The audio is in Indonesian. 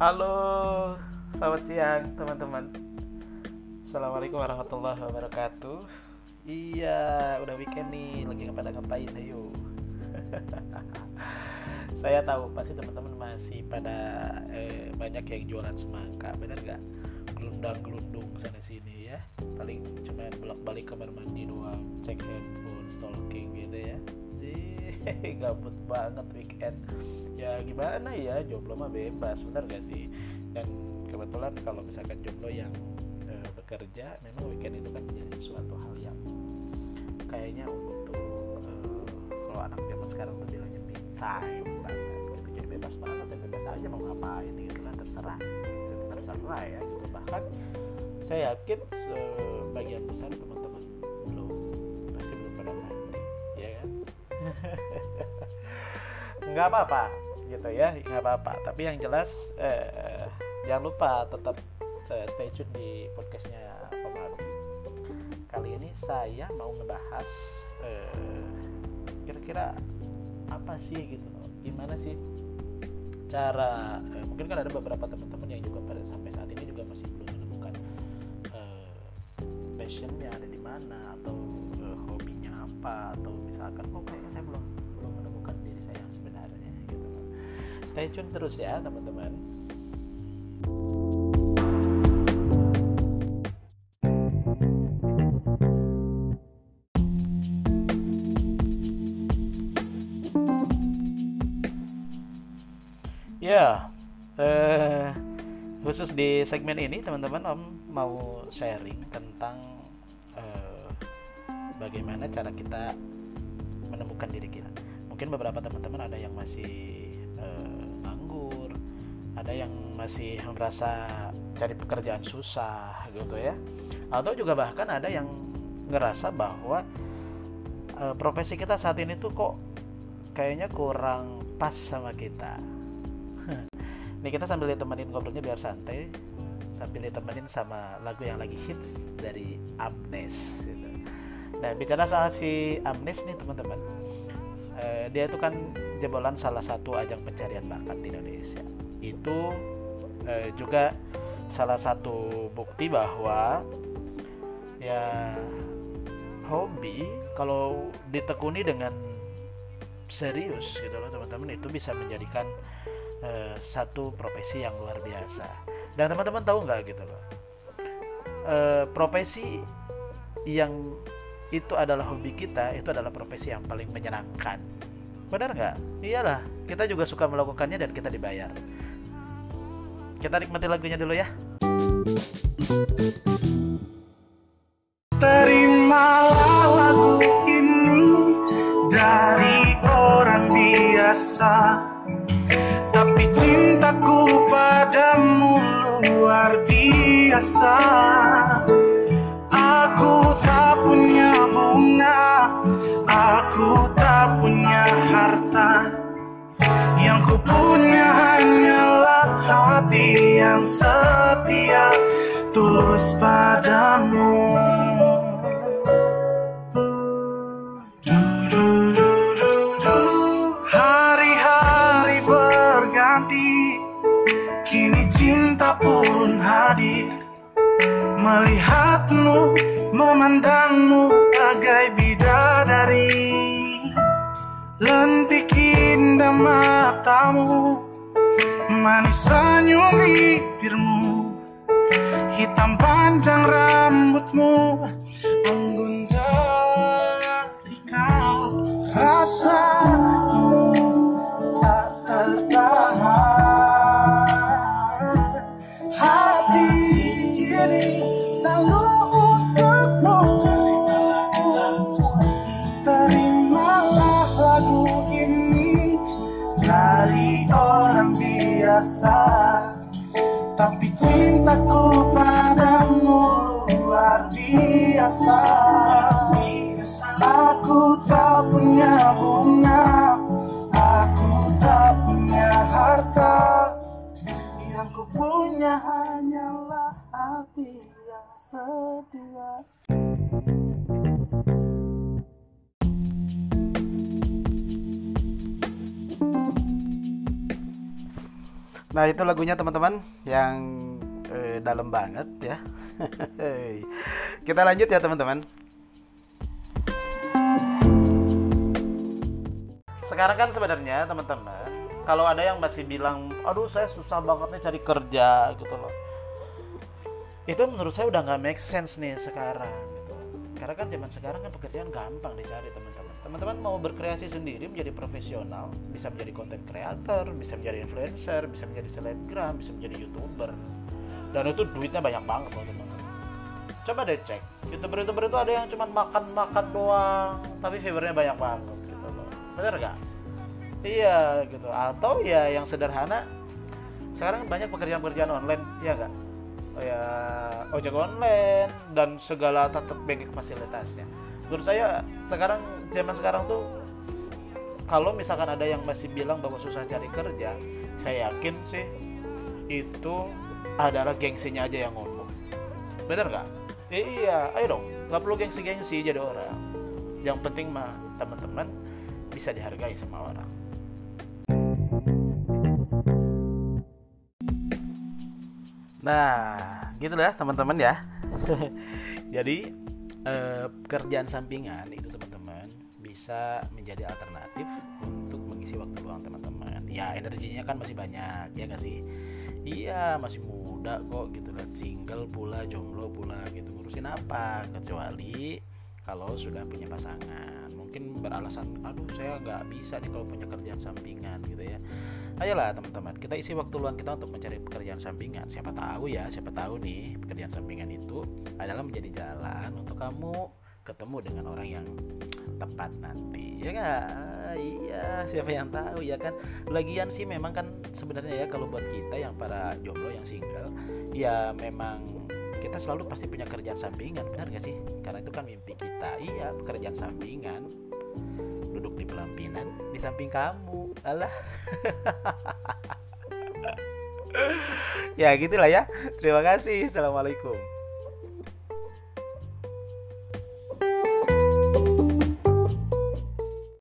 Halo, selamat siang teman-teman. Assalamualaikum warahmatullahi wabarakatuh. Iya, udah weekend nih, lagi pada ngapain ayo? Saya tahu pasti teman-teman masih pada eh, banyak yang jualan semangka, benar gak? Gelundang-gelundung sana sini ya. Paling cuma bolak-balik kamar mandi doang, cek handphone, stalking gitu ya. Gabut banget weekend. Ya gimana ya jomblo mah bebas benar gak sih? Dan kebetulan kalau misalkan jomblo yang e, bekerja memang weekend itu kan menjadi sesuatu hal yang kayaknya untuk e, kalau anak zaman sekarang tuh bilangnya me time banget. Gitu jadi bebas banget dan bebas aja mau ngapain gitu lah terserah. Terserah ya gitu. Bahkan saya yakin sebagian besar nggak apa-apa gitu ya nggak apa-apa. Tapi yang jelas eh, jangan lupa tetap eh, stay tune di podcastnya Pemalu kali ini saya mau ngebahas eh, kira-kira apa sih gitu gimana sih cara eh, mungkin kan ada beberapa teman-teman yang juga pada sampai saat ini juga masih belum menemukan eh, passionnya ada di mana atau apa atau misalkan kok saya belum belum menemukan diri saya yang sebenarnya gitu. Stay tune terus ya teman-teman. Ya eh, khusus di segmen ini teman-teman om mau sharing tentang bagaimana cara kita menemukan diri kita. Mungkin beberapa teman-teman ada yang masih eh, nganggur ada yang masih merasa cari pekerjaan susah gitu ya. Atau juga bahkan ada yang ngerasa bahwa eh, profesi kita saat ini tuh kok kayaknya kurang pas sama kita. Nih kita sambil ditemenin ngobrolnya biar santai sambil ditemenin sama lagu yang lagi hits dari Amnes gitu. Nah bicara soal si Amnes nih teman-teman, uh, dia itu kan jebolan salah satu ajang pencarian bakat di Indonesia. Itu uh, juga salah satu bukti bahwa ya hobi kalau ditekuni dengan serius gitu loh teman-teman itu bisa menjadikan uh, satu profesi yang luar biasa. Dan teman-teman tahu nggak gitu loh? Uh, profesi yang itu adalah hobi kita itu adalah profesi yang paling menyenangkan. Benar nggak? Iyalah kita juga suka melakukannya dan kita dibayar. Kita nikmati lagunya dulu ya. Terimalah lagu ini dari orang biasa. Tapi cintaku padamu luar biasa yang setia Tulus padamu. Hari-hari berganti Kini cinta pun hadir. Melihatmu, memandangmu bagai bidadari. Lentik indah matamu Manis senyum bibirmu Hitam panjang rambutmu Aku tak punya bunga Aku tak punya harta Yang ku punya hanyalah hati yang setia Nah itu lagunya teman-teman yang eh, dalam banget ya. Kita lanjut ya teman-teman. Sekarang kan sebenarnya teman-teman, kalau ada yang masih bilang, aduh saya susah banget nih cari kerja gitu loh. Itu menurut saya udah nggak make sense nih sekarang gitu. Karena kan zaman sekarang kan pekerjaan gampang dicari teman-teman. Teman-teman mau berkreasi sendiri menjadi profesional, bisa menjadi content creator, bisa menjadi influencer, bisa menjadi selebgram, bisa menjadi youtuber. Dan itu duitnya banyak banget loh teman-teman. Coba deh cek, youtuber-youtuber itu ada yang cuma makan-makan doang, tapi viewernya banyak banget gitu loh. Bener gak? Iya gitu. Atau ya yang sederhana, sekarang banyak pekerjaan-pekerjaan online, ya kan? Oh ya ojek online dan segala tetap banking fasilitasnya. Menurut saya sekarang zaman sekarang tuh kalau misalkan ada yang masih bilang bahwa susah cari kerja, saya yakin sih itu adalah gengsinya aja yang ngomong. Bener nggak? Iya, ayo dong, nggak perlu gengsi-gengsi jadi orang. Yang penting mah teman-teman bisa dihargai sama orang. Nah, gitu lah teman-teman ya. Jadi eh, pekerjaan sampingan itu teman-teman bisa menjadi alternatif untuk mengisi waktu luang teman-teman. Ya energinya kan masih banyak ya nggak sih? Iya masih muda kok gitu lah, single pula, jomblo pula gitu. Ngurusin apa? Kecuali kalau sudah punya pasangan. Mungkin beralasan aduh saya nggak bisa nih kalau punya kerjaan sampingan gitu ya. Ayolah teman-teman kita isi waktu luang kita untuk mencari pekerjaan sampingan. Siapa tahu ya siapa tahu nih pekerjaan sampingan itu adalah menjadi jalan untuk kamu ketemu dengan orang yang tepat nanti. Ya nggak? Iya siapa yang tahu ya kan? Lagian sih memang kan sebenarnya ya kalau buat kita yang para jomblo yang single ya memang kita selalu pasti punya kerjaan sampingan benar gak sih? Karena itu kan mimpi kita. Iya pekerjaan sampingan. Duduk di pelampinan di samping kamu. Alah. Ya gitulah ya. Terima kasih. Assalamualaikum